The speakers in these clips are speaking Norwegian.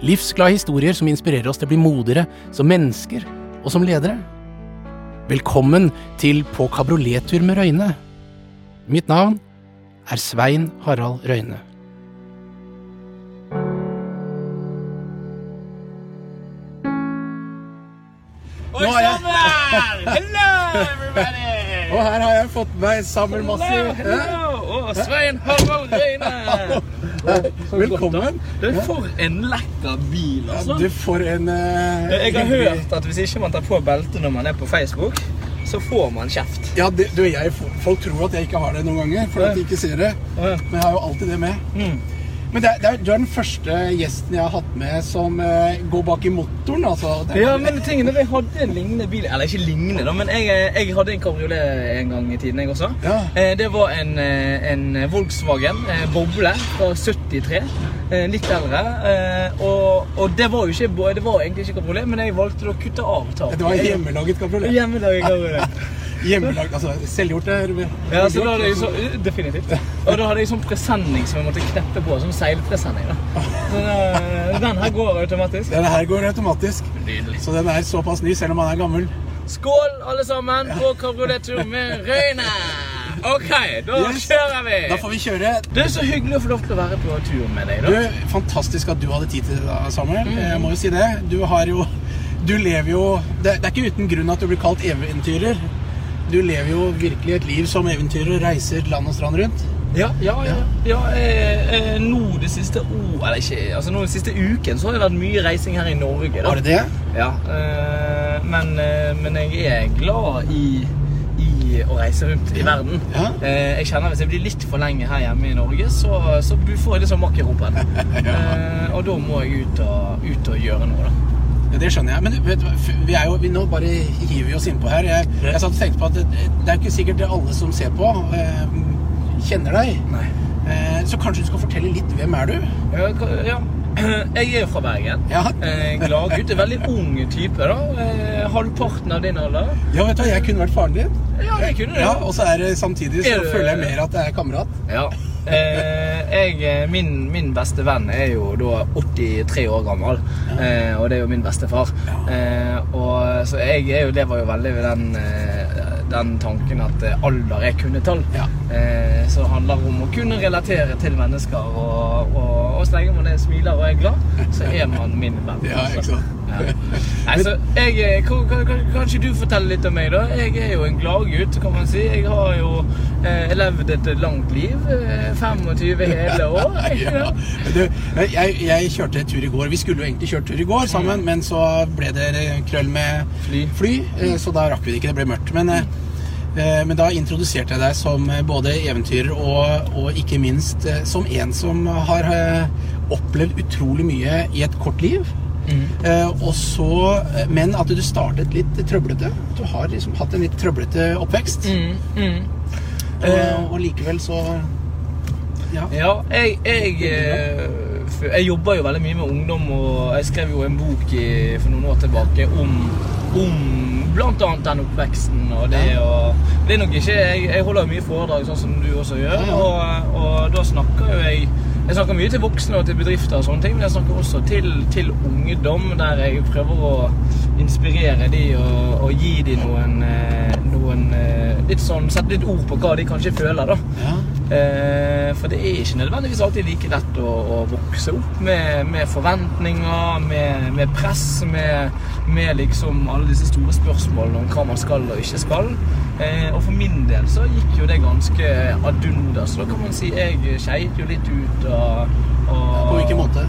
Livsglade historier som inspirerer oss til å bli modigere som mennesker og som ledere. Velkommen til På kabriolettur med Røyne. Mitt navn er Svein Harald Røyne. Oi sann! Hello, everybody! Og her har jeg fått meg sammen Hello, hello! Oh, Svein Harald Røyne! Velkommen. Du, for en lekker bil, altså. Du, får en uh, Jeg har hørt at hvis ikke man tar på belte når man er på Facebook, så får man kjeft. Ja, det, du, jeg, Folk tror at jeg ikke har det noen ganger, for at de ikke ser det. Men jeg har jo alltid det med. Mm. Men det, er- det er, du er den første gjesten jeg har hatt med som eh, går bak i motoren. altså. Det er- Ja, men tingene, jeg hadde en lignende bil Eller ikke lignende, da, men jeg, jeg hadde en kabriolet en gang i tiden, jeg også. Ja. Eh, Det var en, eh, en Volkswagen eh, Boble fra 73. eh, Litt eldre. eh, Og, og det var jo ikke bo- Det var egentlig ikke kabriolet, men jeg valgte å kutte av taket. Det var hjemmelaget kabriolet. Hjemmelaget kabriolet. Hjemmelaget, altså selvgjort er Ja, så da hadde jeg så, definitivt. Og da hadde jeg sånn presenning som jeg måtte kneppe på, Sånn seilpresenning. da. Så da, den her går automatisk. Den her går automatisk, Nydelig. så den er såpass ny selv om han er gammel. Skål, alle sammen, på kabriolettur med Røyne! OK, da Yes. kjører vi! Da får vi kjøre. Det er så hyggelig å få lov til å være på tur med deg. Du, da. Fantastisk at du hadde tid til det, Samuel. Mm. Jeg må jo si det. Du har jo Du lever jo det, det er ikke uten grunn at du blir kalt eventyrer. Du lever jo virkelig et liv som eventyrer og reiser land og strand rundt. Ja, ja, ja. ja eh, eh, nå det siste oh, Eller ikke, altså nå den siste uken så har det vært mye reising her i Norge. da. Var det det? Ja, eh, men, eh, men jeg er glad i, i å reise rundt i verden. Eh, jeg kjenner Hvis jeg blir litt for lenge her hjemme i Norge, så, så får jeg litt sånn makk i rumpen. og da må jeg ut og, ut og gjøre noe, da. Ja, Det skjønner jeg. Men vet vi er jo, vi nå bare hiver vi oss innpå her. Jeg, jeg satt og tenkte på at det, det er ikke sikkert alle som ser på, eh, kjenner deg. Nei. Eh, så kanskje du skal fortelle litt. Hvem er du? Ja, ja. Jeg er jo fra Bergen. Ja. Eh, Gladgutt. Veldig ung type. da. Eh, halvparten av din alder. Ja, vet du hva, jeg kunne vært faren din. Ja, jeg kunne det. Ja, Og så er det samtidig så Er du- føler jeg mer at jeg er kamerat. Ja. Eh, jeg, min, min beste venn er jo da 83 år gammel, eh, og det er jo min bestefar. Eh, og, så jeg jo, lever jo veldig ved den, eh, den tanken at eh, alder er kun et tall. Ja. Eh, så det handler om å kunne relatere til mennesker, og, og, og så lenge man er smiler og er glad, så er man min venn. Ja, ikke altså. sant? Ja. Nei, så jeg, eh, kan, kan, kan, kan ikke du fortelle litt om meg, da? Jeg er jo en gladgutt, kan man si. Jeg har jo eh, levd et langt liv. Eh, 25 hele år. Ja. Du, jeg, jeg kjørte tur i går. Vi skulle jo egentlig kjørt tur i går sammen, men så ble det krøll med Fly. eh, så da rakk vi det ikke. Det ble mørkt. Men, eh, eh, men da introduserte jeg deg som eh, både eventyrer og, og ikke minst eh, som en som har eh, opplevd utrolig mye i et kort liv. Eh, og så, eh, men at du startet litt trøblete. Du har liksom hatt en litt trøblete oppvekst. Mm, mm. Og, og likevel så Ja. Ja, jeg, jeg, eh, jeg jobber jo veldig mye med ungdom, og jeg skrev jo en bok i, for noen år tilbake om, om blant annet den oppveksten og det og Det er nok ikke Jeg, jeg holder mye foredrag, sånn som du også gjør, og, og da snakker jo jeg jeg snakker mye til voksne og til bedrifter, og sånne ting, men jeg snakker også til, til ungdom, der jeg prøver å inspirere de og, og gi de noen, eh, noen eh, litt sånn, Sette litt ord på hva de kanskje føler. da. ja. Eh, for det er ikke nødvendigvis alltid like lett å, å vokse opp med, med forventninger, med, med press, med, med liksom alle disse store spørsmålene om hva man skal og ikke skal. Eh, og for min del så gikk jo det ganske ad undas. Da kan man si jeg skeit jo litt ut og, og På hvilken måte?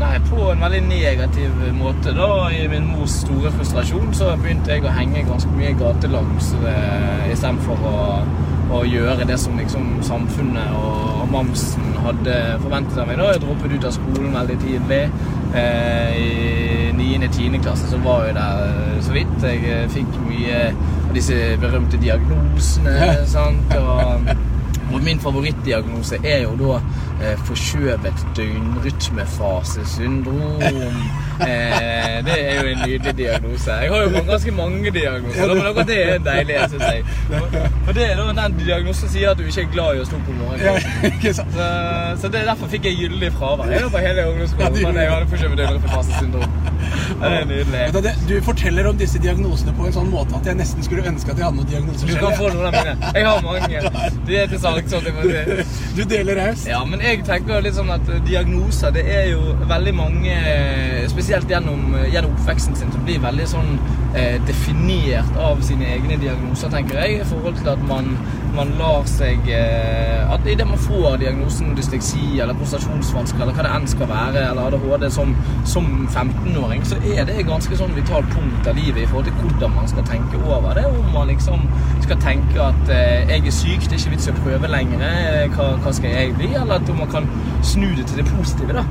Nei, på en veldig negativ måte. da. I min mors store frustrasjon så begynte jeg å henge ganske mye gatelangs eh, istedenfor å, å gjøre det som liksom samfunnet og mamsen hadde forventet av meg. da. Jeg droppet ut av skolen veldig tidlig. Eh, i 9.-10. klasse, så var jeg der eh, så vidt. Jeg eh, fikk mye av disse berømte diagnosene. sant? Og, og min favorittdiagnose er jo da eh, forskjøvet døgnrytmefasesyndrom. Eh, det er jo en nydelig diagnose. Jeg har jo ganske mange diagnoser, men akkurat det er deilig, synes jeg. For det er da den diagnosen sier at du ikke er glad i å stå på morgenen. Så, så det er derfor fikk jeg gyldig fravær. Jeg var på hele ungdomsskolen, men jeg hadde forskjøvet døgnrytmefasesyndrom. Det er nydelig. Du, forteller om disse diagnosene på en sånn måte at jeg nesten skulle ønske at jeg hadde noen diagnoser Du kan få noen av mine. Jeg har mange. De er til salgs. si. Du deler raust. Ja, men jeg tenker litt sånn at eh, diagnoser, det er jo veldig mange, eh, spesielt gjennom, eh, gjennom oppveksten sin, som blir veldig sånn eh, definert av sine egne diagnoser, tenker jeg, i forhold til at man, man lar seg eh, At idet man får diagnosen dysleksi eller prestasjonsvansker eller hva det enn skal være, eller ADHD som, som 15-åring, så er det et ganske sånn vitalt punkt av livet i forhold til hvordan man skal tenke over det. Om man liksom skal tenke at eh, jeg er syk, det er ikke vits i å prøve lenger, eh, hva, hva skal jeg bli? Eller at man kan snu det til det positive, da.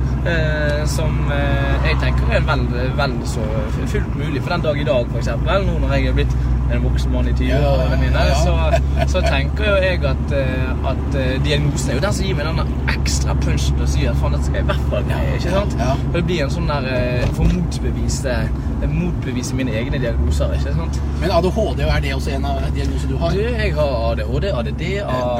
Som jeg tenker er vel, vel så fullt mulig. For den dag i dag, eksempel, nå når jeg er blitt en voksen mann i 20-årene Ja, ja, ja. så, så tenker jo jeg at, eh, at eh, diagnosen er jo den som gir meg den ekstra punchen til å si at faen, dette skal jeg i hvert fall greie. ikke sant? Og det blir en sånn der eh, for motbevise, motbevise mine egne diagnoser, ikke sant? Men ADHD, er det også en av diagnosene du har? Du, jeg har ADHD, ADD,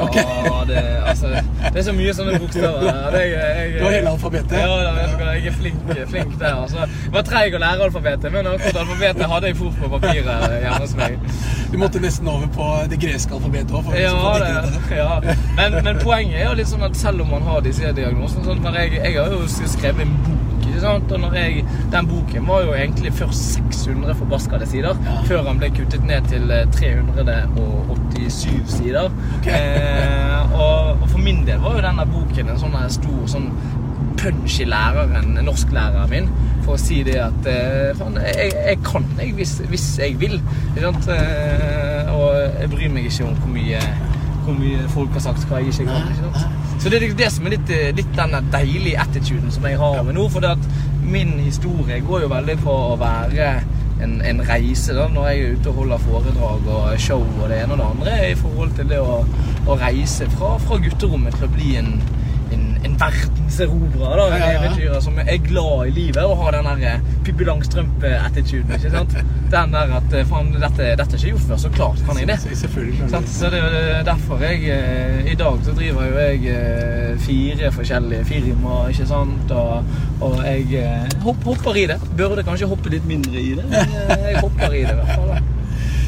Ok. AD, altså, det er så mye sånne bokstaver. Det, jeg, jeg, Du har hele alfabetet? Ja, jeg er flink, flink der. Altså. Jeg var treig å lære alfabetet, men akkurat alfabetet hadde jeg fort på papiret hjemme hos meg. Du måtte nesten over på det greske alfabetet òg. Ja, det, ja. Men, men poenget er jo litt sånn at selv om man har disse diagnosene sånn, jeg, jeg har jo skrevet en bok, ikke sant? og når jeg, den boken var jo egentlig først 600 forbaskede sider, Ja. før han ble kuttet ned til eh, 387 sider. Okay. Eh, og, og for min del var jo denne boken en sånn stor sånn punch i læreren, norsklæreren min, for å si det at eh, faen, jeg, jeg kan jeg hvis, hvis jeg vil. Ikke sant? Eh, og jeg bryr meg ikke om hvor mye, hvor mye folk har sagt hva jeg ikke kan. Så det er det som er litt, eh, litt denne deilige attituden som jeg har med nå. For min historie går jo veldig på å være en, en reise da, når jeg er ute og holder foredrag og show og det ene og det andre, i forhold til det å, å reise fra, fra gutterommet til å bli en, en, en verdenserobrer, da, en eventyrer som er glad i livet og har den der eh, Pippi Langstrømpe-attituden, ikke sant? Den der at eh, faen, dette, dette er ikke gjort før, så klart kan jeg det. Selvfølgelig. Så det er jo derfor jeg eh, I dag så driver jo jeg eh, fire forskjellige firmaer, ikke sant? Og, og jeg eh, hopper i det. Burde kanskje hoppe litt mindre i det, men eh, jeg hopper i det i hvert fall. da.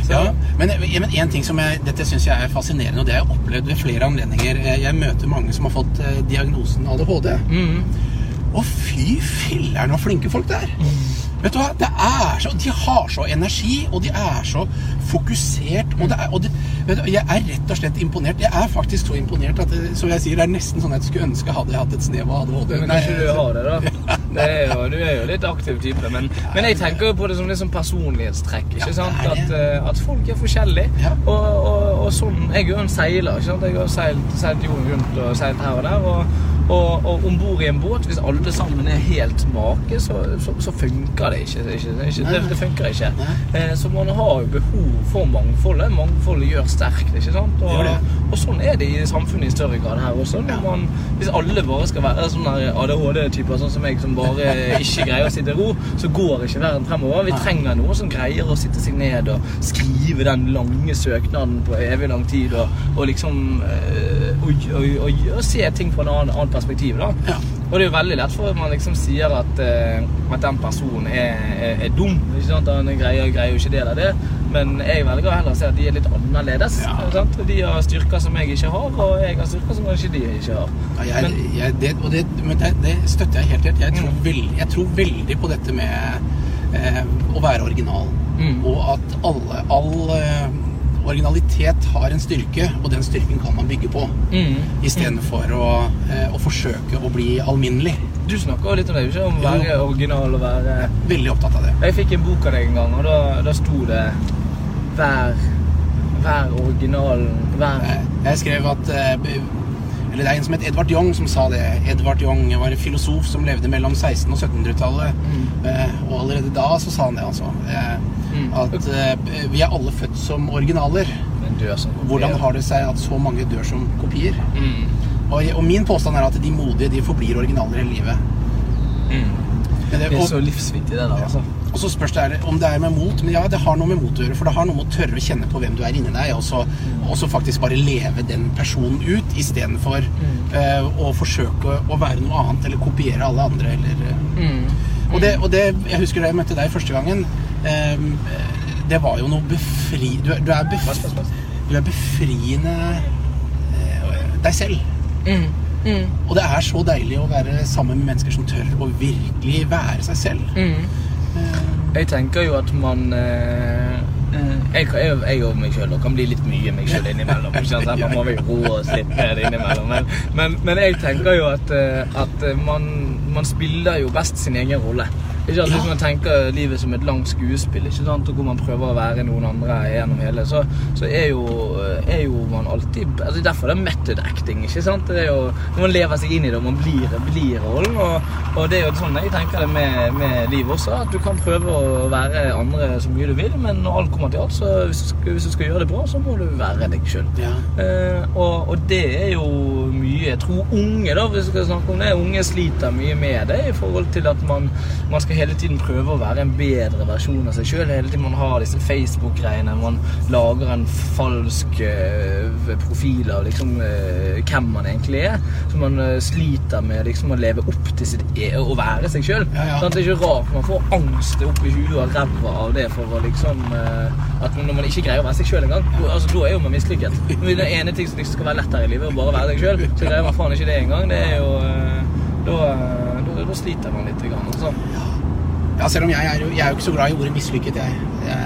Så, Ja, men, men en ting som jeg, dette syns jeg er fascinerende, og det har jeg opplevd ved flere anledninger. Jeg jeg møter mange som har fått eh, diagnosen ADHD. mm, Og fy filler'n så flinke folk det er! Vet du hva? Det er så, de har så energi, og de er så fokusert. Og, det er, og det, vet du, jeg er rett og slett imponert. Jeg er faktisk så imponert at det, som jeg sier, det er nesten sånn at jeg skulle ønske hadde jeg hatt et snev av ADHD. men kanskje du har det, da. Det er jo, du er jo litt aktiv type. Men, men jeg tenker jo på det som litt sånn personlighetstrekk. ikke sant? At, eh, at folk er forskjellige. Og, og, og sånn Jeg er jo en seiler. ikke sant? Jeg har seilt, seilt jorden rundt og seilt her og der. og og, og om bord i en båt, hvis alle sammen er helt make, så, så, så funker det ikke. ikke, ikke det, det funker ikke. Eh, så man har jo behov for mangfoldet. Mangfoldet gjør sterkt. ikke sant? Og, det. og sånn er det i samfunnet i større grad her også. Man, hvis alle bare skal være sånne ADHD-typer sånn som meg, som bare ikke greier å sitte i ro, så går ikke verden fremover. Vi trenger noen som greier å sitte seg ned og skrive den lange søknaden på evig lang tid, og, og liksom og, og, og se ting på en annen, annen perspektiv. da. Ja. Og det er jo veldig lett for at man liksom sier at, eh, at den personen er, er, er dum. ikke sant? Han greier, greier jo ikke det eller det. Men jeg velger heller å si at de er litt annerledes. Ja. sant? De har styrker som jeg ikke har, og jeg har styrker som kanskje de ikke har. Ja, jeg, Men- jeg, det, det, men det, det støtter jeg helt helt. Jeg tror, Mm. veld, jeg tror veldig på dette med eh, å være original. Mm. Og at alle, all eh, originalitet har en styrke, og den styrken kan man bygge på. Mm. Istedenfor å, eh, å forsøke å bli alminnelig. Du snakker litt om det, ikke? om å være original og være Veldig opptatt av det. Jeg fikk en bok av deg en gang, og da, da sto det Vær, vær originalen. Vær Eh, Jeg skrev at eh, Eller det er en som het Edvard Young som sa det. Edvard Young var en filosof som levde mellom 1600- og 1700-tallet. Eh, og allerede da så sa han det, altså. Eh, Mm. At eh, vi er alle født som originaler. Som Hvordan har det seg at så mange dør som kopier? mm. Og, og min påstand er at de modige de forblir originaler hele livet. Mm. Det, Det er så livsviktig, det der, altså. Og så spørs det om det er med mot. Men ja, det har noe med mot å gjøre. For det har noe med å tørre å kjenne på hvem du er inni deg, og så, og så faktisk bare leve den personen ut, istedenfor uh, å forsøke å være noe annet eller kopiere alle andre. Eller, uh. Mm. og, det, og det, jeg husker da jeg møtte deg første gangen. eh, det var jo noe befri... Du, er- du, er, bef, Pass, pass, pass. du er befriende eh, deg selv. Mm. Mm. Og det er så deilig å være sammen med mennesker som tør å virkelig være seg selv. Mm. Jeg tenker jo at man eh, eh, jeg, jeg, jeg og meg sjøl kan bli litt mye meg sjøl innimellom. ikke sant? Man må vi roe oss litt ned innimellom. Men, men, men jeg tenker jo at, eh, at man, man spiller jo best sin egen rolle. Ikke sant? Hvis man tenker livet som et langt skuespill, ikke sant? og hvor man prøver å være noen andre gjennom hele, så, så er, jo, er jo man alltid altså Derfor det er method acting. ikke sant? Det er jo, Man lever seg inn i det, og man blir, blir rollen. Og, og det er jo sånn jeg tenker det med, med livet også, at du kan prøve å være andre så mye du vil, men når alt kommer til alt, så hvis du skal, hvis du skal gjøre det bra, så må du være deg sjøl. ja. Eh, og, og det er jo mye Jeg tror unge, da, hvis vi skal snakke om det, unge sliter mye med det i forhold til at man, man skal hele tiden prøve å være en bedre versjon av seg sjøl. Hele tiden man har disse Facebook-greiene. Man lager en falsk uh, profil av liksom, uh, hvem man egentlig er. Så man uh, sliter med liksom, å leve opp til sitt e å være seg sjøl. Ja, ja. Det er ikke rart man får angst oppi huet og ræva av det for å liksom At når man ikke greier å være seg sjøl engang, altså, da er jo man mislykket. Men det ene ting som liksom skal være lett her i livet, å bare være seg sjøl, så greier man faen ikke det engang. Det er jo Da, da, da sliter man litt. Grann, altså. Ja, selv om jeg er, jeg er jo ikke så glad i ordet mislykket, jeg. jeg,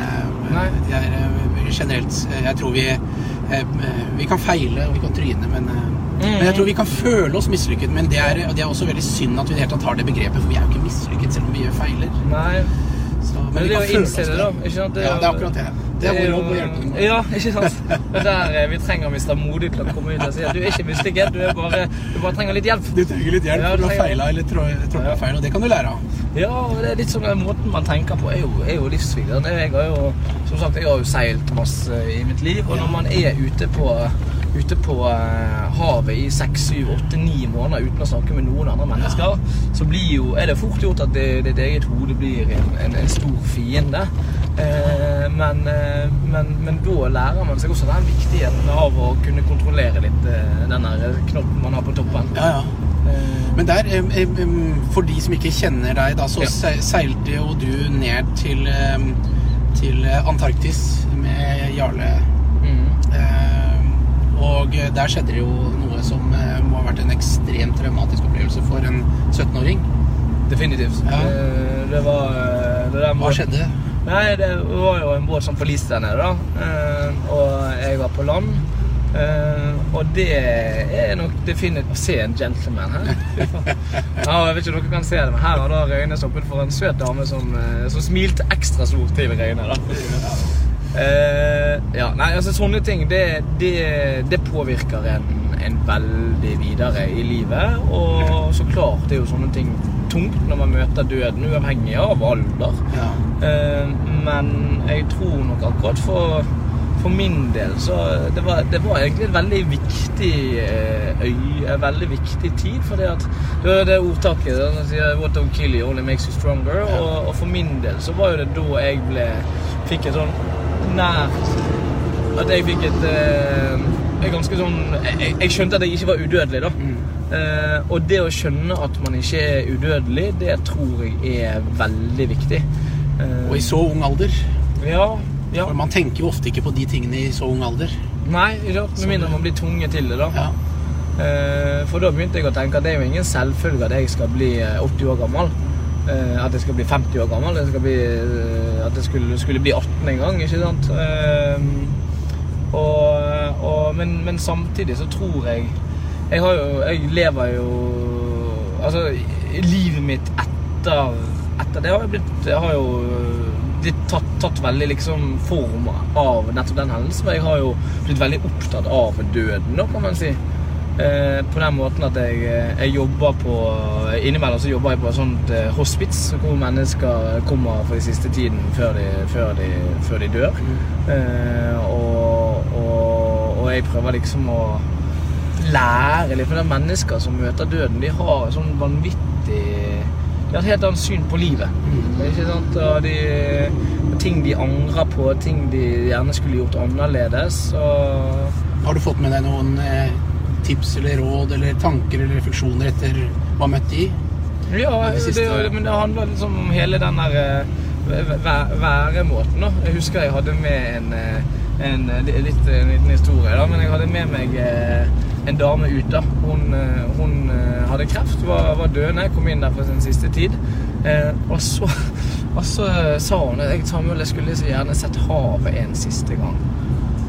jeg, jeg er, eh, generelt eh, Jeg tror vi eh, Vi kan feile og vi kan tryne, men, eh, men jeg tror vi kan føle oss mislykket. Men det er, det er også veldig synd at vi i det hele tatt har det begrepet, for vi er jo ikke mislykket selv om vi gjør feiler. Nei. Så, Men men, det er å innse det, da. Ikke sant? Ja, det er akkurat det. Det er vår jobb å hjelpe dem. Ja, ikke sant? Det er der eh, vi trenger Mr. Modig til å komme ut og si at du er ikke mislykket, du, bare, du bare trenger litt hjelp. Du trenger litt hjelp Ja, du å ha feila eller tråkka Ja. feil, og det kan du lære av. Ja, og det er litt sånn den måten man tenker på er jo, er jo livsviktig. Jeg har jo, som sagt, jeg har jo seilt masse i mitt liv, og når man er ute på, ute på eh, havet i seks, syv, åtte, ni måneder uten å snakke med noen andre mennesker, så blir jo, er det fort gjort at det, ditt eget hode blir en, en, en stor fiende. Eh, men, eh, men, men da lærer man seg også den viktigheten av å kunne kontrollere litt eh, den knoppen man har på toppen. Ja, ja. Men der, for de som ikke kjenner deg, da, så Ja. seilte jo du ned til, til Antarktis med Jarle. Og der skjedde det jo noe som eh, må ha vært en ekstremt traumatisk opplevelse for en 17-åring. Definitivt. Ja. Eh, Det var eh, det der Hva skjedde? Nei, det var jo en båt som forliste der nede, da. Eh, Og jeg var på land. Eh, og det er nok definitivt Se en gentleman her. Ja, jeg vet ikke om dere kan se det, men her har da Røyne stoppet for en søt dame som, eh, som smilte ekstra stort til Røyne. da. Eh, ja, nei, altså Sånne ting det, det, det påvirker en, en veldig videre i livet. Og så klart det er jo sånne ting tungt når man møter døden, uavhengig av alder. Ja. Eh, men jeg tror nok akkurat for, for min del så det var, det var egentlig en veldig viktig eh, øy, en veldig viktig tid. For det at det det ordtaket da, som sier 'What don't kill you only makes you stronger'. Ja. Og, og for min del så var jo det da jeg ble fikk et sånn nært At jeg fikk et eh, ganske sånn jeg, jeg skjønte at jeg ikke var udødelig, da. Mm. Eh, og det å skjønne at man ikke er udødelig, det tror jeg er veldig viktig. Eh, Og i så ung alder. ja, ja. For man tenker jo ofte ikke på de tingene i så ung alder. Nei, ikke sant? med mindre man blir tvunget til det, da. Ja. Eh, for da begynte jeg å tenke at det er jo ingen selvfølge at jeg skal bli eh, 80 år gammel. Eh, at jeg skal bli 50 år gammel. Jeg bli, eh, at jeg skulle, skulle bli 18 en gang. ikke sant? Eh, og, og, men, men samtidig så tror jeg Jeg har jo Jeg lever jo Altså, livet mitt etter, etter det har jo blitt Jeg har jo blitt tatt, tatt veldig liksom form av nettopp den hendelsen. Jeg har jo blitt veldig opptatt av døden, da, kan man si. Eh, på den måten at jeg, eh, jeg jobber på Innimellom så jobber jeg på et sånt eh, hospits hvor mennesker kommer for den siste tiden før de, før de, før de dør. Eh, og, og, og jeg prøver liksom å lære litt. For det er mennesker som møter døden, de har et sånn vanvittig De har et helt annet syn på livet. Ikke sant? Og de, ting de angrer på, ting de gjerne skulle gjort annerledes. Og Har du fått med deg noen eh, tips eller råd eller tanker eller refleksjoner etter hva møtte møtt de? Ja, Det det, men det handler liksom om hele den der eh, væ- væ- væremåten. da. Jeg husker jeg hadde med en, eh, en, eh, litt, en liten historie, da, men jeg hadde med meg en dame ut. da. Hun, hun hadde kreft, var, var døende, kom inn der for sin siste tid. Eh, og så, og så sa hun at jeg, Samuel, jeg skulle så gjerne sett havet en siste gang.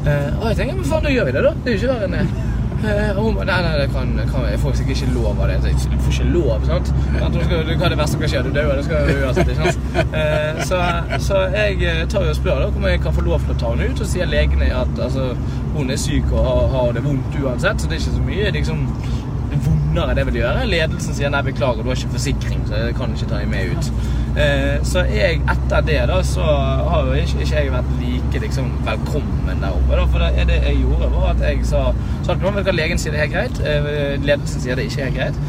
Eh, og jeg tenker, men faen, da gjør vi det, da. Det er jo ikke verre enn det. Eh, og hun nei, nei, det kan, kan jeg får sikkert ikke lov av det. Du får ikke lov, sant? Du skal, hva er det verste som kan skje? Du dør, det skal du uansett, ikke sant? Eh, så, så jeg eh, tar jo og spør da, om jeg kan få lov til å ta henne ut, og sier legene at altså, hun er syk og har, har det vondt uansett, så det er ikke så mye liksom, vondere det vil gjøre. Ledelsen sier nei, beklager, du har ikke forsikring, så jeg kan ikke ta deg med ut. Eh, så jeg, etter det da, så har jo ikke, ikke jeg vært like liksom, velkommen der oppe. Da, for det, det jeg gjorde, var at jeg sa så til noen at legen sier det er greit. Eh, ledelsen sier det ikke er greit.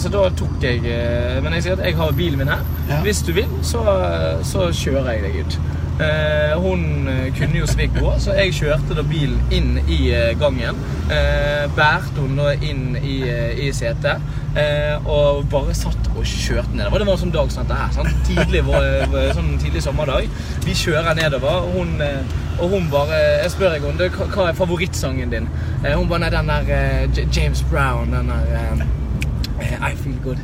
Så da tok jeg eh, Men jeg sier at jeg har bilen min her. Hvis du vil, så, så kjører jeg deg ut. Eh, hun eh, kunne jo svikke gå, så jeg kjørte da bilen inn i eh, gangen. Eh, bærte hun da inn i, eh, i setet eh, og bare satt og kjørte nedover. Det var en sånn dag som dette her. Sant? Tidlig, sånn tidlig sommerdag. Vi kjører nedover. Hun, og hun bare Jeg spør henne hva er favorittsangen din. Hun bare Nei, den der James Brown. Den der i feel good.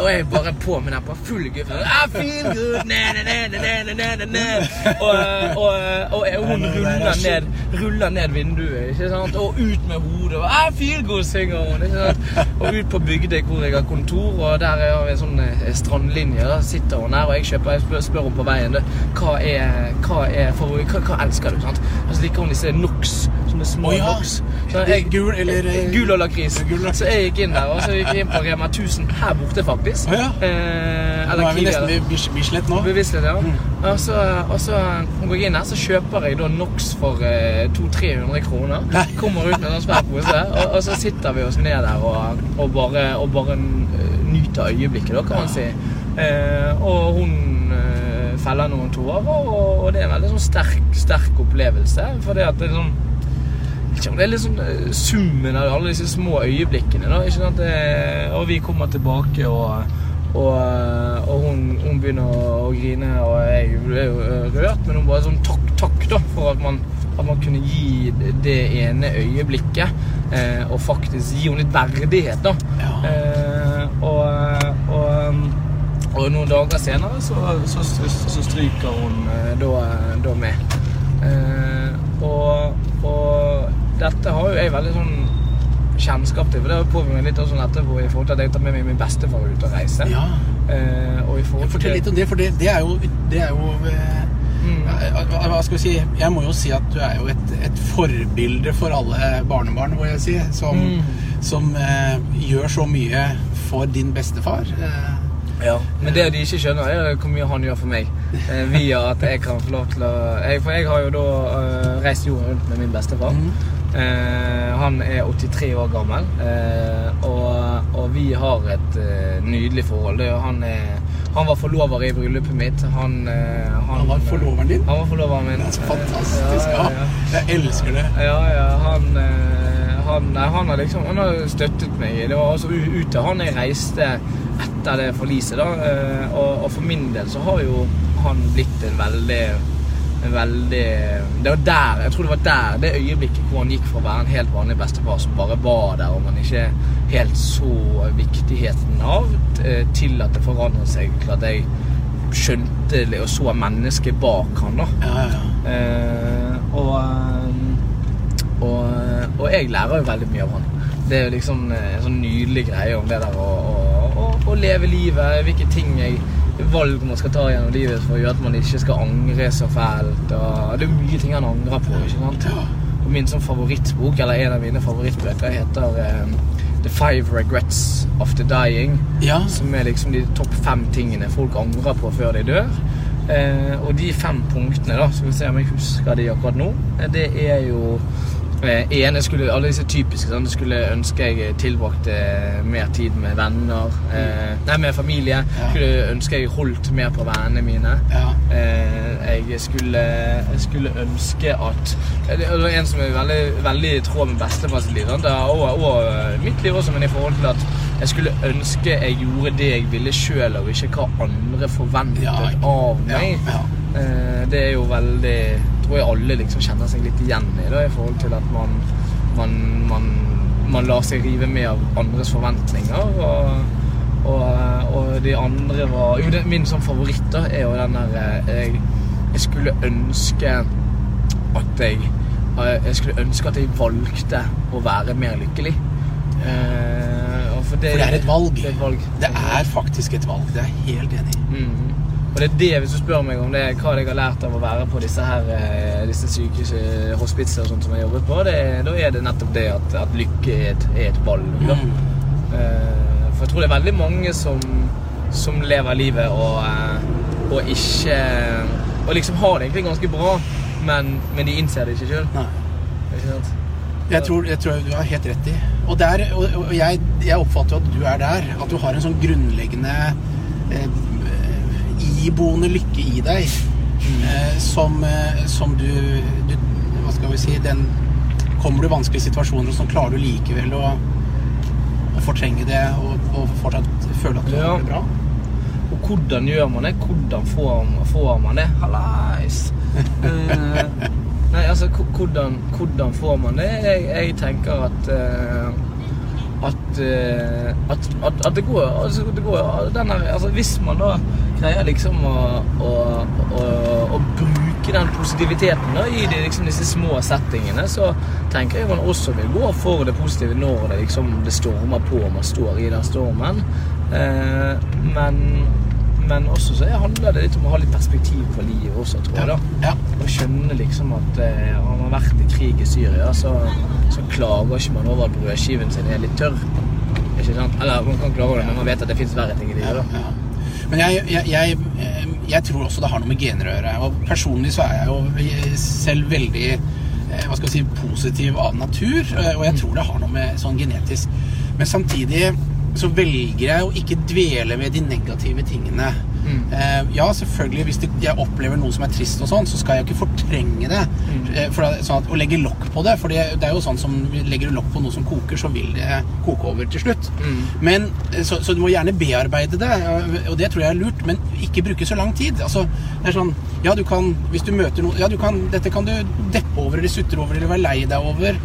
Og jeg bare på med den på full guffe. I feel good, na, na, na, Og, eh, og, eh, og, og hun ruller ned, ruller ned, vinduet, ikke sant? Og ut med hodet. Og I feel good, synger hun. ikke sant? Og ut på Bygdøy, hvor jeg har kontor, og der er vi en sånn strandlinje. Der sitter hun der, og jeg, kjøper, jeg spør, spør henne på veien hva er, hva er for, hva, hva elsker du? sant? Og så liker hun disse NOx sånne små Oh, ja. Gul eller, Gul og lakris. Så jeg gikk inn der, og så gikk jeg inn på Rema 1000 her borte, faktisk. Oh, ja. Eh, Nå er vi nesten ved Bislett nå. Beviselig, ja. Mm. Og så, og så går jeg inn her, så kjøper jeg da NOx for eh, 200-300 kroner. Nei. Kommer ut med en sånn svær pose, og, og så sitter vi oss ned der og, og bare, og bare eh, nyter øyeblikket, da, kan man si. Eh, og hun eh, feller noen tårer, og, og det er en veldig sånn sterk, sterk opplevelse. For det at det er sånn jeg vet ikke om det er litt sånn eh, summen av alle disse små øyeblikkene. Da, ikke sant? Det, og vi kommer tilbake, og, og, eh, og hun, hun begynner å, grine, og jeg ble jo eh, rørt, men hun bare sånn takk, takk da, for at man, at man kunne gi det ene øyeblikket, eh, og faktisk gi henne litt verdighet, da. Ja. Eh, og, og, og noen dager senere så, så, så stryker hun eh, da, da med. Eh, og, og dette har jo jeg veldig sånn kjennskap til, for det har påvirket meg litt også sånn etterpå i forhold til at jeg tar med meg min bestefar ut og reiser. Ja. Eh, og i forhold Fortell litt om det, for det, det er jo, det er jo eh, Mm. hva- skal vi si? Jeg må jo si at du er jo et, et forbilde for alle barnebarn, må jeg si, som, Mm. som eh, gjør så mye for din bestefar. Eh, Ja, men det de ikke skjønner, er hvor mye han gjør for meg. Eh, via at jeg kan få lov til å jeg, For jeg har jo da eh, reist jorden rundt med min bestefar. Mhm. Eh, han er 83 år gammel, eh, og, og vi har et eh, nydelig forhold. Han, er, han var forlover i bryllupet mitt. Han, eh, Han var forloveren din? Han var forloveren min. Det er så fantastisk. Ja, jeg elsker det. Ja, ja, han, eh, han, han har liksom Han har støttet meg. Det var altså ut til han jeg reiste etter det forliset, da. eh, Og, og for min del så har jo han blitt en veldig veldig Det var der, jeg tror det var der, det øyeblikket hvor han gikk fra å være en helt vanlig bestefar som bare var der, og man ikke helt så viktigheten av, eh, til at det forandret seg til at jeg skjønte og så mennesket bak han da. Ja, ja. Eh, og, eh, og, og jeg lærer jo veldig mye av han. Det er jo liksom eh, en sånn nydelig greie om det der å, å, å, å leve livet, hvilke ting jeg valg man skal ta gjennom livet for å gjøre at man ikke skal angre så fælt. Og det er mye ting han angrer på. ikke sant? Og min sånn favorittbok, eller en av mine favorittbøker, heter eh, The Five Regrets of the Dying. Ja. Som er liksom de topp fem tingene folk angrer på før de dør. Eh, og de fem punktene, da, skal vi se om jeg husker de akkurat nå, eh, det er jo eh, ene skulle, Alle disse typiske. Sånn, skulle ønske jeg tilbrakte mer tid med venner. Eh, nei, med familie. Ja. Skulle ønske jeg holdt mer på vennene mine. Ja. Eh, jeg, skulle, jeg skulle ønske at Det er en som er veldig, veldig i tråd med bestefars liv. sånn, og, og mitt liv også, men i forhold til at jeg skulle ønske jeg gjorde det jeg ville sjøl, og ikke hva andre forventet Ja, av meg. Eh, det er jo veldig tror jeg alle liksom kjenner seg litt igjen i da, i forhold til at man, man, man, man lar seg rive med av andres forventninger. Og, og, og de andre var Jo, det, min sånn favoritt da er jo den der eh, jeg, jeg skulle ønske at jeg eh, Jeg skulle ønske at jeg valgte å være mer lykkelig. Eh, og For det er et valg. Det er, et valg. Det er faktisk et valg. Det er jeg helt enig i. Mm. Og det er det, hvis du spør meg om det, hva jeg har lært av å være på disse her eh, disse eh, hospitser og sånt som jeg jobbet på, det, da er det nettopp det at, at lykke er et, er et valg. Da. Mm. Eh, for jeg tror det er veldig mange som, som lever livet og, eh, og ikke Og liksom har det egentlig ganske bra, men, men de innser det ikke sjøl. Jeg tror, jeg tror du har helt rett i. Og, der, og, og jeg, jeg oppfatter at du er der. At du har en sånn grunnleggende eh, iboende lykke i deg. Eh, som, eh, som du, du Hva skal vi si den, Kommer du i vanskelige situasjoner, så klarer du likevel å, å fortrenge det og, og fortsatt føle at du Ja. har det bra. Og hvordan gjør man det? Hvordan får, får man det? Hallais! Eh, nei, altså, hvordan, hvordan får man det? Jeg, jeg tenker at eh, at, eh, at, at, at det går, altså, det går denne, altså, Hvis man da greier liksom å, å, å, å bruke den positiviteten da, i de, liksom, disse små settingene, så tenker jeg man også vil gå for det positive når det liksom det stormer på og man står i den stormen. Eh, men, men også så handler det litt om å ha litt perspektiv på livet også, tror jeg. da Ja. og skjønne liksom at eh, har man vært i krig i Syria, så, så klager ikke man over at brødskiven sin er litt tørr. Ikke sant? Eller man kan klage over det, men man vet at det fins verre ting i livet. da. ja. Men jeg, jeg, jeg, eh, jeg tror også det har noe med gener å gjøre. Og personlig så er jeg jo selv veldig eh, hva skal jeg si, positiv av natur. eh, Og jeg tror det har noe med sånn genetisk. Men samtidig så velger jeg å ikke dvele ved de negative tingene. Mm. Uh, ja, selvfølgelig, hvis det, jeg opplever noe som er trist og sånn, så skal jeg ikke fortrenge det. Mm. Uh, for sånn at, å legge lokk på det, for det, det er jo sånn som legger du lokk på noe som koker, så vil det koke over til slutt. Mm. Men, eh, så, så du må gjerne bearbeide det, og det tror jeg er lurt, men ikke bruke så lang tid. Altså, det er sånn, ja, du kan, hvis du møter noe, ja, du kan, dette kan du deppe over, eller sutre over, eller være lei deg over,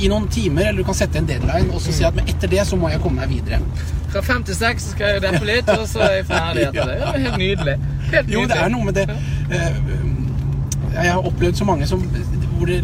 i noen timer, eller du kan sette en deadline, og så si at, men etter det så må jeg komme meg videre. Fra fem til seks skal jeg deppe litt, og så er jeg ferdig etter det. Ja, det er helt nydelig. Helt Jo, det er noe med det. Eh, Jeg har opplevd så mange som hvor det?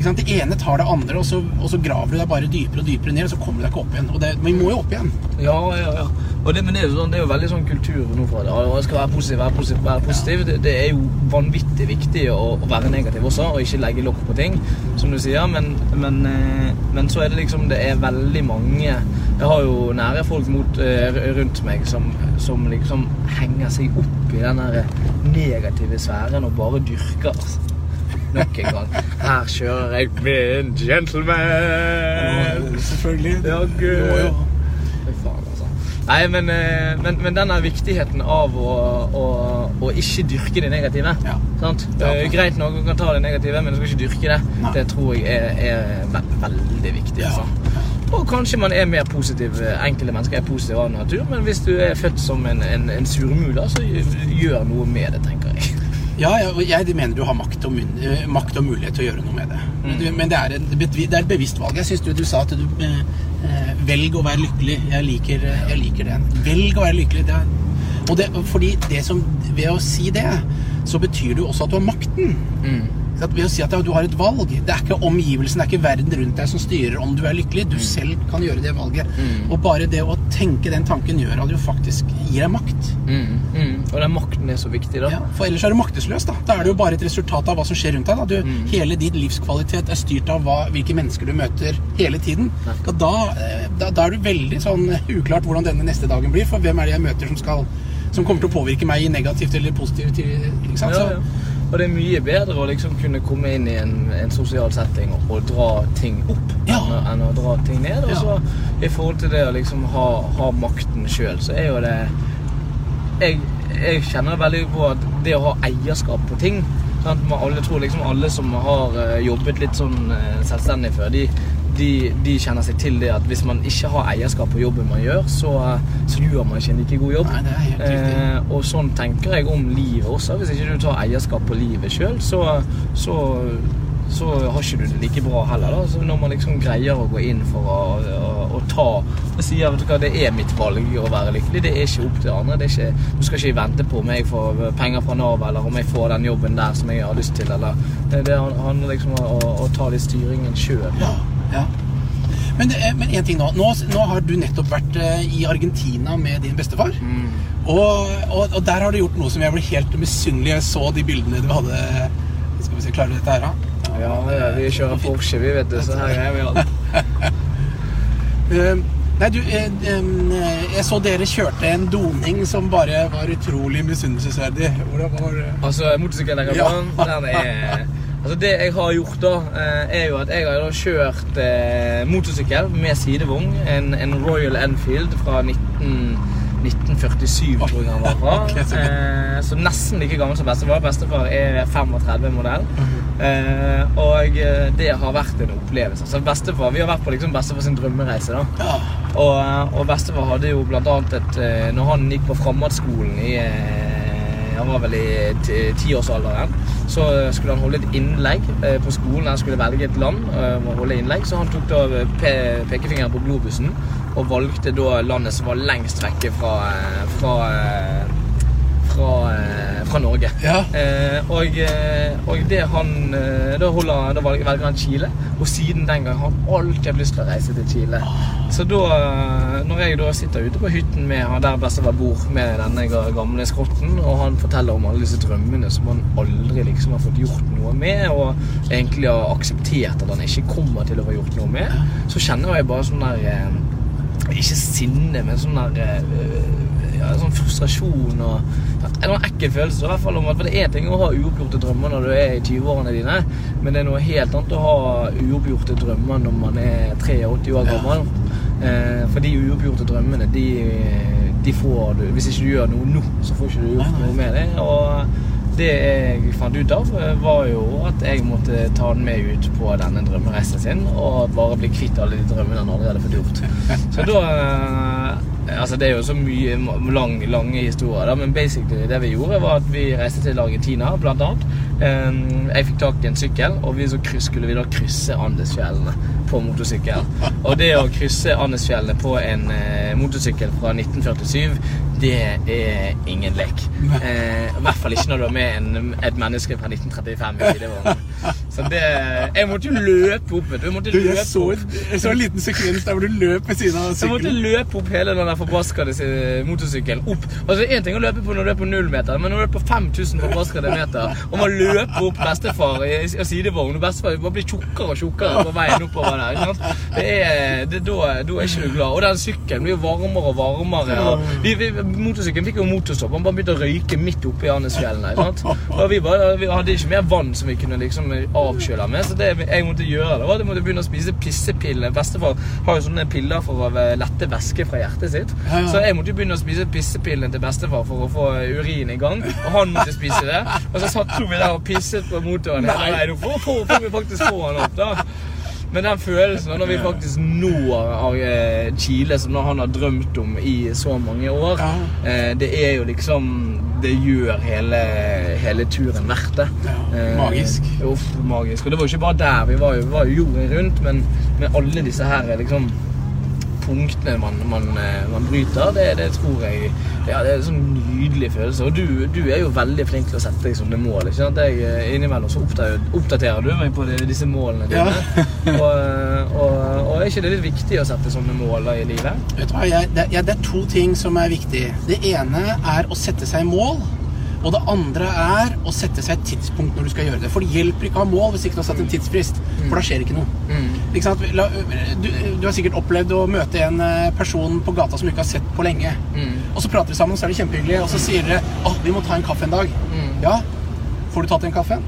Det ene tar det andre, og så, og så graver du deg bare dypere og dypere ned, og så kommer du deg ikke opp igjen. Og det, vi må jo opp igjen. Ja, ja, ja. Og det, men det er, jo sånn, det er jo veldig sånn kultur nå for det. Jeg skal være positiv, være positiv, være positiv. Det, det er jo vanvittig viktig å, å være negativ også, og ikke legge lokk på ting, som du sier. Men, men, eh, men så er det liksom Det er veldig mange Jeg har jo nære folk mot, eh, rundt meg som, som liksom henger seg opp i den der negative sfæren og bare dyrker. Nok en gang. Her kjører jeg min gentleman! gentleman. Selvfølgelig. Ja, gud. Fy faen, altså. Nei, men, eh, men, men denne viktigheten av å, å, å ikke dyrke det negative. Ja. Sant? Det er greit nok, å kan ta det negative, men du skal ikke dyrke det. Nei. Det tror jeg er, er veldig viktig. Ja. Altså. Og kanskje man er mer positiv. Enkelte mennesker er positive av natur, men hvis du er født som en, en, en surmula, så gjør noe med det, tenker jeg. Ja, og jeg mener du har makt og, eh, makt og mulighet til å gjøre noe med det. Men, men det, er et, det er et bevisst valg. Jeg syns du, du sa at du eh, eh, Velg å være lykkelig. Jeg liker, eh, jeg liker den. Velg å være lykkelig. Det er, og det, fordi det som, ved å si det, så betyr det jo også at du har makten. at ved å si at du har et valg Det er ikke omgivelsen, det er ikke verden rundt deg som styrer om du er lykkelig. Du selv kan gjøre det valget. Mm. Og bare det å tenke den tanken gjør at du faktisk gir deg makt. Mm, mm. Og den makten er så viktig, da. Ja, for ellers er du maktesløs. Da Da er det jo bare et resultat av hva som skjer rundt deg. Du, Mm. Hele din livskvalitet er styrt av hva, hvilke mennesker du møter hele tiden. Da, eh, da, da er du veldig sånn uklart hvordan denne neste dagen blir. For hvem er det jeg møter som, skal, som kommer til å påvirke meg i negativt eller positivt? Ikke sant? Så-. Og det er mye bedre å liksom kunne komme inn i en, en sosial setting og, og dra ting opp Ja. enn, å- enn å dra ting ned. Og så i forhold til det å liksom ha, ha makten sjøl, så er jo det jeg, jeg kjenner veldig på at det å ha eierskap på ting sant? Man, alle tror liksom alle som har eh, jobbet litt sånn eh, selvstendig før, de, de, de kjenner seg til det at hvis man ikke har eierskap på jobben man gjør, så, så gjør man ikke en like god jobb. Nei, det er helt. Eh, og sånn tenker jeg om livet også. Hvis ikke du tar eierskap på livet sjøl, så, så, så har ikke du det like bra heller. Da. Så når man liksom greier å gå inn for å, å, å ta og si vet du hva, det er mitt valg å være lykkelig, det er ikke opp til andre. Det er ikke, du skal ikke vente på om jeg får penger fra Nav, eller om jeg får den jobben der som jeg har lyst til. Eller, det, det handler liksom om å, å ta litt styringen sjøl. Ja. Men, er- men en ting nå. nå. Nå har du nettopp vært eh, i Argentina med din bestefar. Mm. Og, og, og der har du gjort noe som jeg ble helt misunnelig. Jeg så de bildene du hadde Skal vi se, klarer du dette her, da? Ja, ja, vi kjører Porsche, vi vet du. Så her er vi alt. Eh, nei, du, eh, eh, jeg så dere kjørte en doning som bare var utrolig misunnelsesverdig. Hvordan var det? Altså, motorsykkellegger Ja. den er Altså, det jeg har gjort da, eh, er jo at jeg har da kjørt eh, motorsykkel med sidevogn. En, en Royal Enfield fra 19, 1947, tror jeg han var fra. okay, så. Eh, så nesten like gammel som bestefar. Bestefar er 35-modell. Mhm. Eh, og det har vært en opplevelse. Så bestefar, Vi har vært på liksom bestefar sin drømmereise. da. Og, og bestefar hadde jo blant annet et Når han gikk på Framhaldsskolen i Han var vel i ti- tiårsalderen. Så skulle han holde et innlegg eh, på skolen. Han skulle velge et land og å holde innlegg. Så han tok da pe pekefingeren på globusen og valgte da landet som var lengst vekke fra, eh, fra, eh, fra, eh, fra Norge. Ja. Eh, og, eh, og det han Da, holder, da velger han Chile. Og siden den gang har han alltid lyst til å reise til Chile. Så da, når jeg da sitter ute på hytten med han der bestefar bor, med denne gamle skrotten, og han forteller om alle disse drømmene som han aldri liksom har fått gjort noe med, og egentlig har akseptert at han ikke kommer til å få gjort noe med, så kjenner jeg bare sånn der Ikke sinne, men sånn der ja, sånn frustrasjon og en ekkel følelse. i hvert fall om at, for Det er ting å ha uoppgjorte drømmer når du er i 20-årene dine, men det er noe helt annet å ha uoppgjorte drømmer når man er 83 år gammel. Eh, for de uoppgjorte drømmene, de, de får du Hvis ikke du gjør noe nå, så får ikke du gjort noe med det. Og det jeg fant ut av, eh, var jo at jeg måtte ta den med ut på denne drømmereisen sin, og bare bli kvitt alle de drømmene han allerede hadde fått gjort. Så da Altså, det er jo så mye lang, lange historier, da, men basically det vi gjorde, var at vi reiste til Argentina, blant annet. Eh, Jeg fikk tak i en sykkel, og vi så skulle vi da krysse Andesfjellene på motorsykkel. Og det å krysse Andesfjellene på en eh, motorsykkel fra 1947, det er ingen lek. Eh, I hvert fall ikke når du har med en, et menneske fra 1935 i sidevognen. Så det Jeg måtte jo løpe opp, vet du. Jeg måtte Du, jeg løpe så, jeg så en liten sekvens der hvor du løp ved siden av sykkelen. jeg måtte løpe opp hele den der forbaskede motorsykkelen opp. Altså Én ting å løpe på når du er på null meter, men når du er på 5000 forbaskede meter, og man løper opp bestefar i, i sidevogn, og bestefar bare blir tjukkere og tjukkere på veien oppover der. ikke sant? Det er, det, da, da er ikke du glad. Og den sykkelen blir jo varmere og varmere. Og vi, vi, motorsykkelen fikk jo motorstopp. Han bare begynte å røyke midt oppe i Andesfjellene. Og vi, bare, vi hadde ikke mer vann som vi kunne liksom avkjøle med, så det jeg måtte gjøre, det var at jeg måtte begynne å spise pissepiller. Bestefar har jo sånne piller for å lette væske fra hjertet sitt. Ja, ja. Så jeg måtte jo begynne å spise pissepillene til bestefar for å få urin i gang. Og han måtte spise det. Og så satt vi der og pisset på motoren Nei, veien får vi faktisk få han opp, da. Men den følelsen når vi faktisk når eh, Chile, som han har drømt om i så mange år, Ja. eh, det er jo liksom Det gjør hele, hele turen verdt det. Ja, magisk. Eh, uff, magisk. Og det var jo ikke bare der. Vi var jo, vi var jo jorden rundt, men med alle disse her liksom punktene man, man, eh, man bryter, det, det tror jeg ja, det er en sånn nydelig følelse. Og du, du er jo veldig flink til å sette deg sånne mål. ikke sant? Jeg, eh, innimellom så oppdaterer, du meg på de, disse målene dine. Ja. og, eh, og, og er ikke det litt viktig å sette sånne mål da i livet? Vet du hva, jeg, det, ja, det er to ting som er viktig. Det ene er å sette seg mål. Og det andre er å sette seg et tidspunkt når du skal gjøre det. For det hjelper ikke å ha mål hvis ikke du har satt en tidsfrist. For da skjer ikke noe. Ikke sant? Du, du har sikkert opplevd å møte en eh, person på gata som du ikke har sett på lenge. Og så prater vi sammen, så er det kjempehyggelig, og så sier dere 'Å, vi må ta en kaffe en dag'. Ja. Får du tatt en kaffen?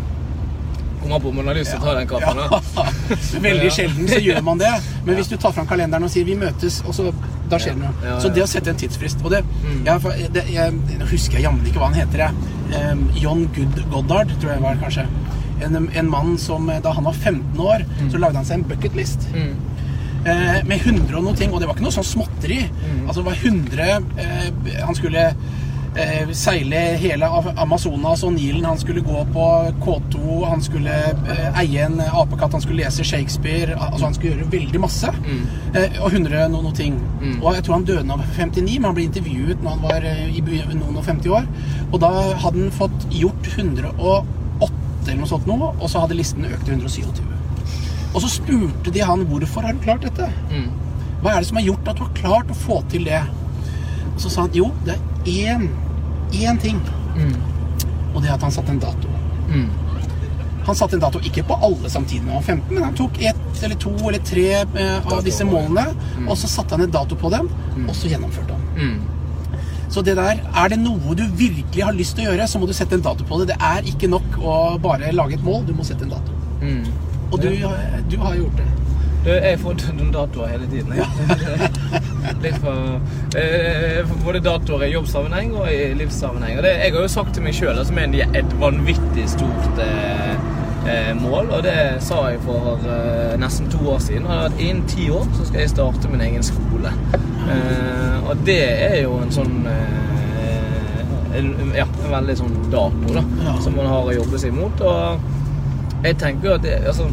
Kommer an på om man har lyst til å ta den kaffen. Ja. Veldig sjelden så gjør man det. Men hvis du tar fram kalenderen og sier 'vi møtes', og så, da skjer det noe. Så det å sette en tidsfrist Og det, Jeg, det jeg, husker jeg jammen ikke hva han heter. Jeg. John Good Goddard, tror jeg var kanskje. En, en mann som eh, da han var 15 år, så lagde han seg en bucketlist. Mm. Eh, med 100 og noe ting, og det var ikke noe sånn småtteri. Mm. Altså det var 100 eh, Han skulle eh, seile hele Amazonas og Nilen, han skulle gå på K2, han skulle eh, eie en apekatt, han skulle lese Shakespeare Altså han skulle gjøre veldig masse. Eh, og 100 noe, noe ting. Og jeg tror han døde av han 59, men han ble intervjuet når han var eh, i noen og 50 år. Og da hadde han fått gjort 108 eller noe sånt noe, og så hadde listen økt til 127. Og så spurte de han hvorfor har du klart dette. Mm. Hva er det som har gjort at du har klart å få til det? Og så sa han jo, det er én, én ting. Mm. Og det er at han satte en dato. Mm. Han satte en dato ikke på alle samtidig når han var 15, men han tok ett eller to eller tre eh, av disse målene, og så satte han en dato på dem, og så gjennomførte han. Mm. Så det der, er det noe du virkelig har lyst til å gjøre, så må du sette en dato på det. Det er ikke nok å bare lage et mål, du må sette en dato. Mm. Og du, du har gjort det. Du, jeg får noen datoer hele tiden. Jeg. Litt for, eh, for både datoer i jobbsammenheng og i livssammenheng. Og det, jeg har jo sagt til meg sjøl som er et vanvittig stort eh, eh, mål, og det sa jeg for eh, nesten to år siden. At innen ti år så skal jeg starte min egen skole. Eh, og det er jo en sånn eh, en, ja, en veldig sånn dato da, Ja. som man har å jobbe seg mot. Og jeg tenker jo at det, altså,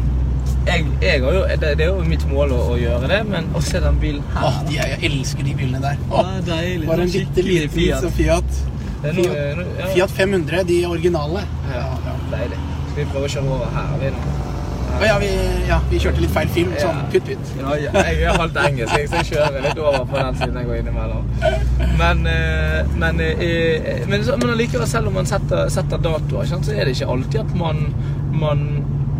jeg, jeg har jo, det, det er jo mitt mål å, å gjøre det, men å se den bilen her Åh, de, jeg elsker de bilene der. Åh, Ja, deilig. Bare en bitte liten Fiat. sånn Fiat. Fiat, noe- ja. Fiat 500, de originale. Ja, ja. deilig. Skal vi prøve å kjøre over her? Vi nå? Å ja, vi, ja, vi kjørte litt feil film. Sånn. Ja, ja, jeg er halvt engelsk, så jeg kjører litt over på den siden jeg går innimellom. Men, eh, men, eh, men, men allikevel, selv om man setter, setter datoer, så er det ikke alltid at man, man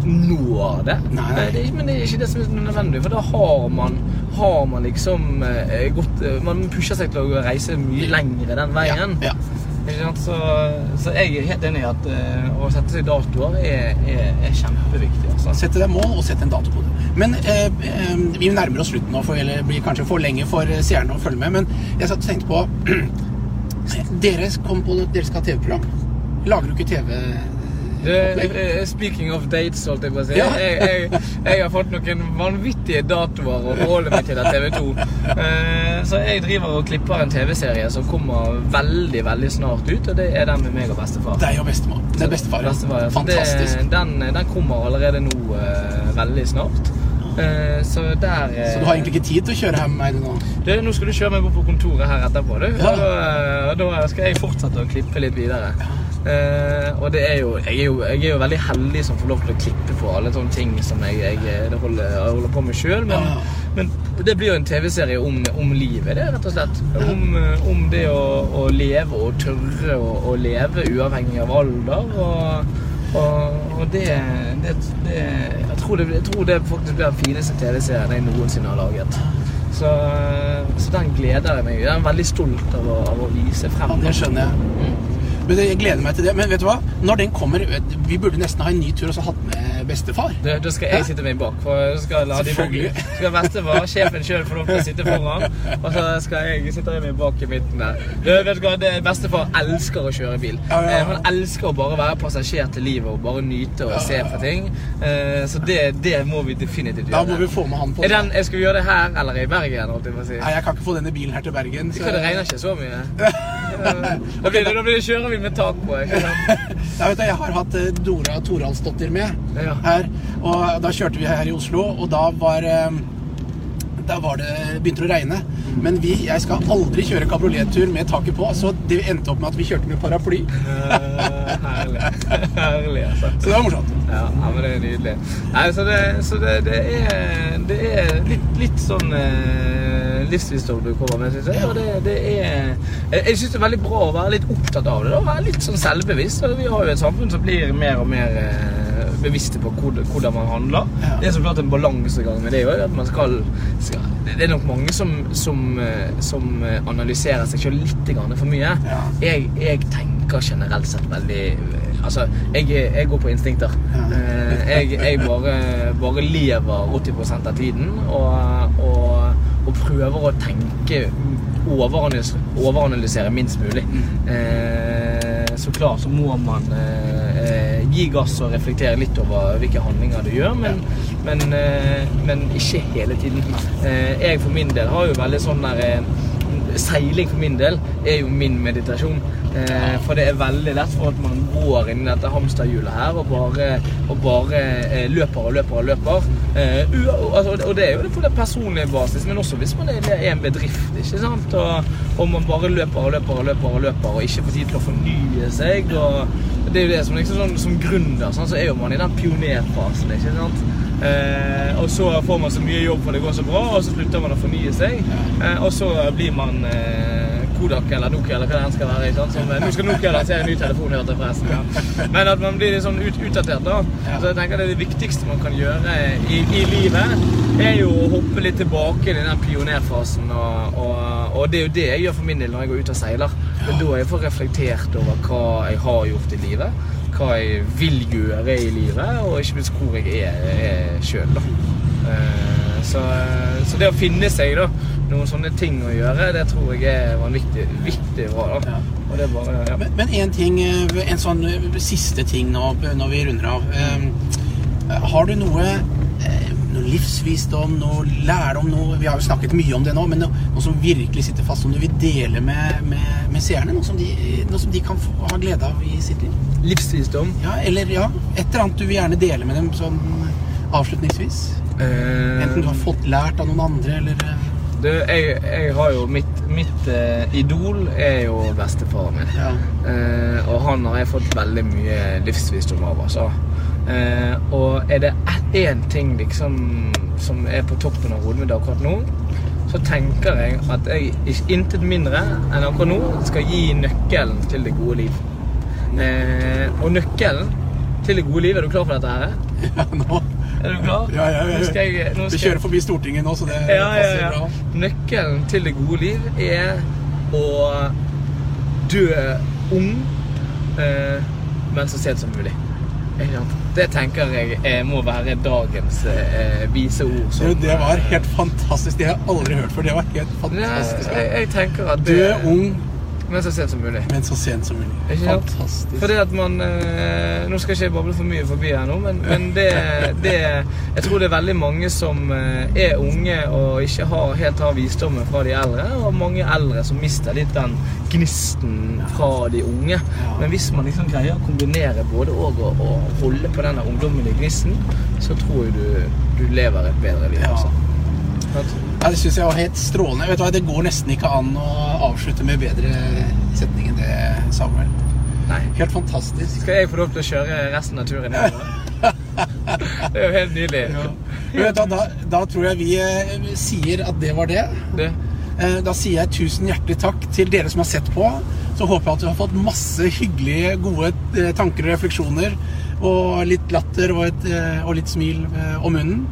når det. Nei. Det er, men det er ikke det som er nødvendig, for da har man, har man liksom eh, gått eh, Man pusher seg til å reise mye lengre den veien. Ja, ja. Så, så jeg er helt enig i at eh, å sette seg datoer er, er, er kjempeviktig. Altså. Sette deg mål, og sette en dato på det. Men eh, eh, vi nærmer oss slutten nå, for, eller blir kanskje for lenge for seerne å følge med. Men jeg satt og tenkte på Dere kom på dere skal ha TV-program. Lager du ikke TV? Det, eh, speaking of dates, holdt jeg på å si. Ja. Jeg, jeg, jeg har fått noen vanvittige datoer å forholde meg til av TV 2. Eh, så jeg driver og klipper en TV-serie som kommer veldig, veldig snart ut, og det er den med meg og bestefar. Deg og bestemor. Det er bestefar. ja. Bestefar, ja. Fantastisk. Det, den, den kommer allerede nå eh, veldig snart. Eh, så der eh, Så du har egentlig ikke tid til å kjøre hjem med meg nå? Det, nå skal du kjøre meg bort på kontoret her etterpå, du. Ja. Og da, da skal jeg fortsette å klippe litt videre. Eh, og det er jo jeg, er jo jeg er jo veldig heldig som får lov til å klippe på alle sånne ting som jeg, jeg, det holder, holder på med sjøl. Men, Ja, men det blir jo en TV-serie om, om livet, det, rett og slett. Om, eh, om det å, å leve og tørre å, å leve uavhengig av alder. Og, og, og det, det, det jeg, tror det jeg tror det faktisk blir den fineste TV-serien jeg noensinne har laget. Så, så den gleder jeg meg. Jeg er veldig stolt av å, av å vise frem. Ja, det skjønner jeg. Mm. Men jeg gleder meg til det. Men vet du hva? Når den kommer Vi burde nesten ha en ny tur og så hatt med bestefar. Da, da skal jeg sitte meg bak. For skal la de skal bestefar, sjefen sjøl, få lov til å sitte foran. Og så skal jeg sitte meg bak i midten der. Du, vet du hva, det, Bestefar elsker å kjøre bil. Ja, ja, ja. Eh, Han elsker å bare være passasjer til livet og bare nyte og se på ting. Eh, Så det, det må vi definitivt gjøre. Da må vi få med han på det. den, skal vi gjøre det her eller i Bergen? jeg si? Nei, jeg kan ikke få denne bilen her til Bergen. så- det regner ikke så mye. Da blir det, det kjørebil med tak på. Sant? Ja, vet du, jeg har hatt eh, Dora Toralsdottir med Ja. her, og da kjørte vi her i Oslo, og da var eh, da var det begynte det å regne. Men vi, jeg skal aldri kjøre kabriolettur med taket på, så det endte opp med at vi kjørte med paraply. Eh, herlig. herlig, altså. Så det var morsomt. Ja, ja, men det er nydelig. Nei, så det, så det, det er, det er litt, litt sånn eh, livsvisdom du kommer med, syns jeg. Og det, det er Jeg, jeg syns det er veldig bra å være litt opptatt av det. da, Være litt sånn selvbevisst. Vi har jo et samfunn som blir mer og mer eh, bevisste på hvordan man handler. Ja. Det er så klart en balansegang med det òg. Det er nok mange som, som, eh, som eh, analyserer seg sjøl litt for mye. Ja. Jeg, jeg tenker generelt sett veldig Altså, jeg, jeg går på instinkter. Ja. Jeg, jeg bare, bare lever 80% av tiden og, og prøver å tenke overanalys- Overanalysere minst mulig. Eh, Så klart så må man eh, eh, gi gass og reflektere litt over hvilke handlinger du gjør, men, men, eh, men ikke hele tiden. Eh, Jeg for min del har jo veldig sånn der eh, Seiling for min del er jo min meditasjon. Eh, for det er veldig lett for at man går inn i dette hamsterhjulet her og bare, og bare eh, løper og løper og løper. Eh, u altså, og det er jo det på det personlige basis, men også hvis man er er en bedrift. ikke sant? Og, og man bare løper og løper og løper og løper og ikke får tid til å fornye seg. og det er jo det som, liksom, sånn, som gründer, sånn, så er jo man i den pionerfasen. ikke sant? Eh, og så får man så mye jobb for det går så bra, og så slutter man å fornye seg. Eh, og så blir man eh, Kodak eller Nokia eller hva det enn skal være. ikke sant? Som, eh, nå skal Nokia lansere en ny telefon, hørte jeg forresten. Men at man blir litt sånn ut, utdatert, da. Så jeg tenker det, er det viktigste man kan gjøre i, i livet, er jo å hoppe litt tilbake i den pionerfasen. Og, og, og det er jo det jeg gjør for min del når jeg går ut og seiler. Det er da jeg får reflektert over hva jeg har gjort i livet hva jeg vil gjøre i livet, og ikke minst hvor jeg er, er sjøl. Så, så det å finne seg da, noen sånne ting å gjøre, det tror jeg er vanvittig viktig bra. da. Ja. Og det bare, ja. Men, men en ting, eh, en sånn eh, siste ting nå når vi runder av. Eh, Har du noe eh, noe livsvisdom, noe lærdom, noe Vi har jo snakket mye om det nå, men noe, noe som virkelig sitter fast, som du vil dele med, med, med seerne? Noe som, de, noe som de kan få, ha glede av i sitt liv? Livsvisdom. Ja, eller ja, et eller annet du vil gjerne dele med dem sånn avslutningsvis? Eh, Enten du har fått lært av noen andre, eller eh, du, jeg, jeg har jo Mitt, mitt uh, idol er jo bestefaren min. Ja. Uh, og han har jeg fått veldig mye livsvisdom av, altså. Eh, og er det én ting liksom som er på toppen av hodet mitt akkurat nå, så tenker jeg at jeg ikke intet mindre enn akkurat nå skal gi nøkkelen til det gode liv. Eh, og nøkkelen til det gode liv Er du klar for dette her? ja, nå Er du klar? Ja, ja, ja. Nå skal jeg, nå skal Vi kjører forbi Stortinget nå, så det ja, ja, passer ja. bra. Nøkkelen til det gode liv er å dø ung, eh, men så sent som mulig. Ikke sant? Det tenker jeg eh, må være dagens eh, vise ord. Som- det var helt fantastisk. Det har jeg aldri hørt før. Det var helt Nei, fantastisk. jeg, jeg tenker at det... Du er ung, men så sent som mulig. men så sent som mulig. Ikke? Fantastisk. Fordi at man eh, Nå skal ikke jeg bable for mye forbi her nå, men, men det, det Jeg tror det er veldig mange som eh, er unge og ikke har, helt har visdommen fra de eldre, og mange eldre som mister litt den gnisten fra de unge. Men hvis man liksom greier å kombinere både og og, holde på denne ungdommelige gnisten, så tror jeg du, du lever et bedre liv. Altså. Ja, det syns jeg var helt strålende. Vet du hva, Det går nesten ikke an å avslutte med bedre setning enn det, Samuel. Nei. Helt fantastisk. Skal jeg få lov til å kjøre resten av turen nedover? Det er jo helt nydelig. Ja. Vet da, da tror jeg vi eh, sier at det var det. Det, Eh, Da sier jeg tusen hjertelig takk til dere som har sett på. Så håper jeg at du har fått masse hyggelige, gode eh, tanker og refleksjoner. Og litt latter og, et, eh, og litt smil om munnen.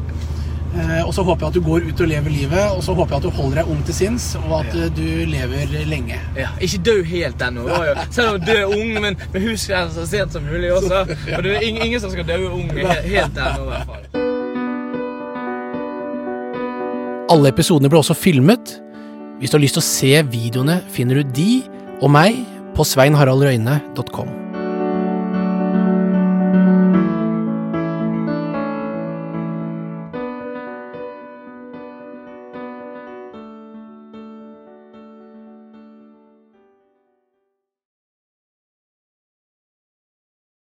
Eh, Og så håper jeg at du går ut og lever livet, og så håper jeg at du holder deg ung til sinns, og at Ja. eh, du lever lenge. Ja, ikke dø helt ennå. Selv om du er ung, men, men husk det så sent som mulig også. Og det er ingen, ingen som skal dø ung helt ennå, i hvert fall. Alle episodene ble også filmet. Hvis du har lyst til å se videoene, finner du de og meg på sveinharaldrøyne.com.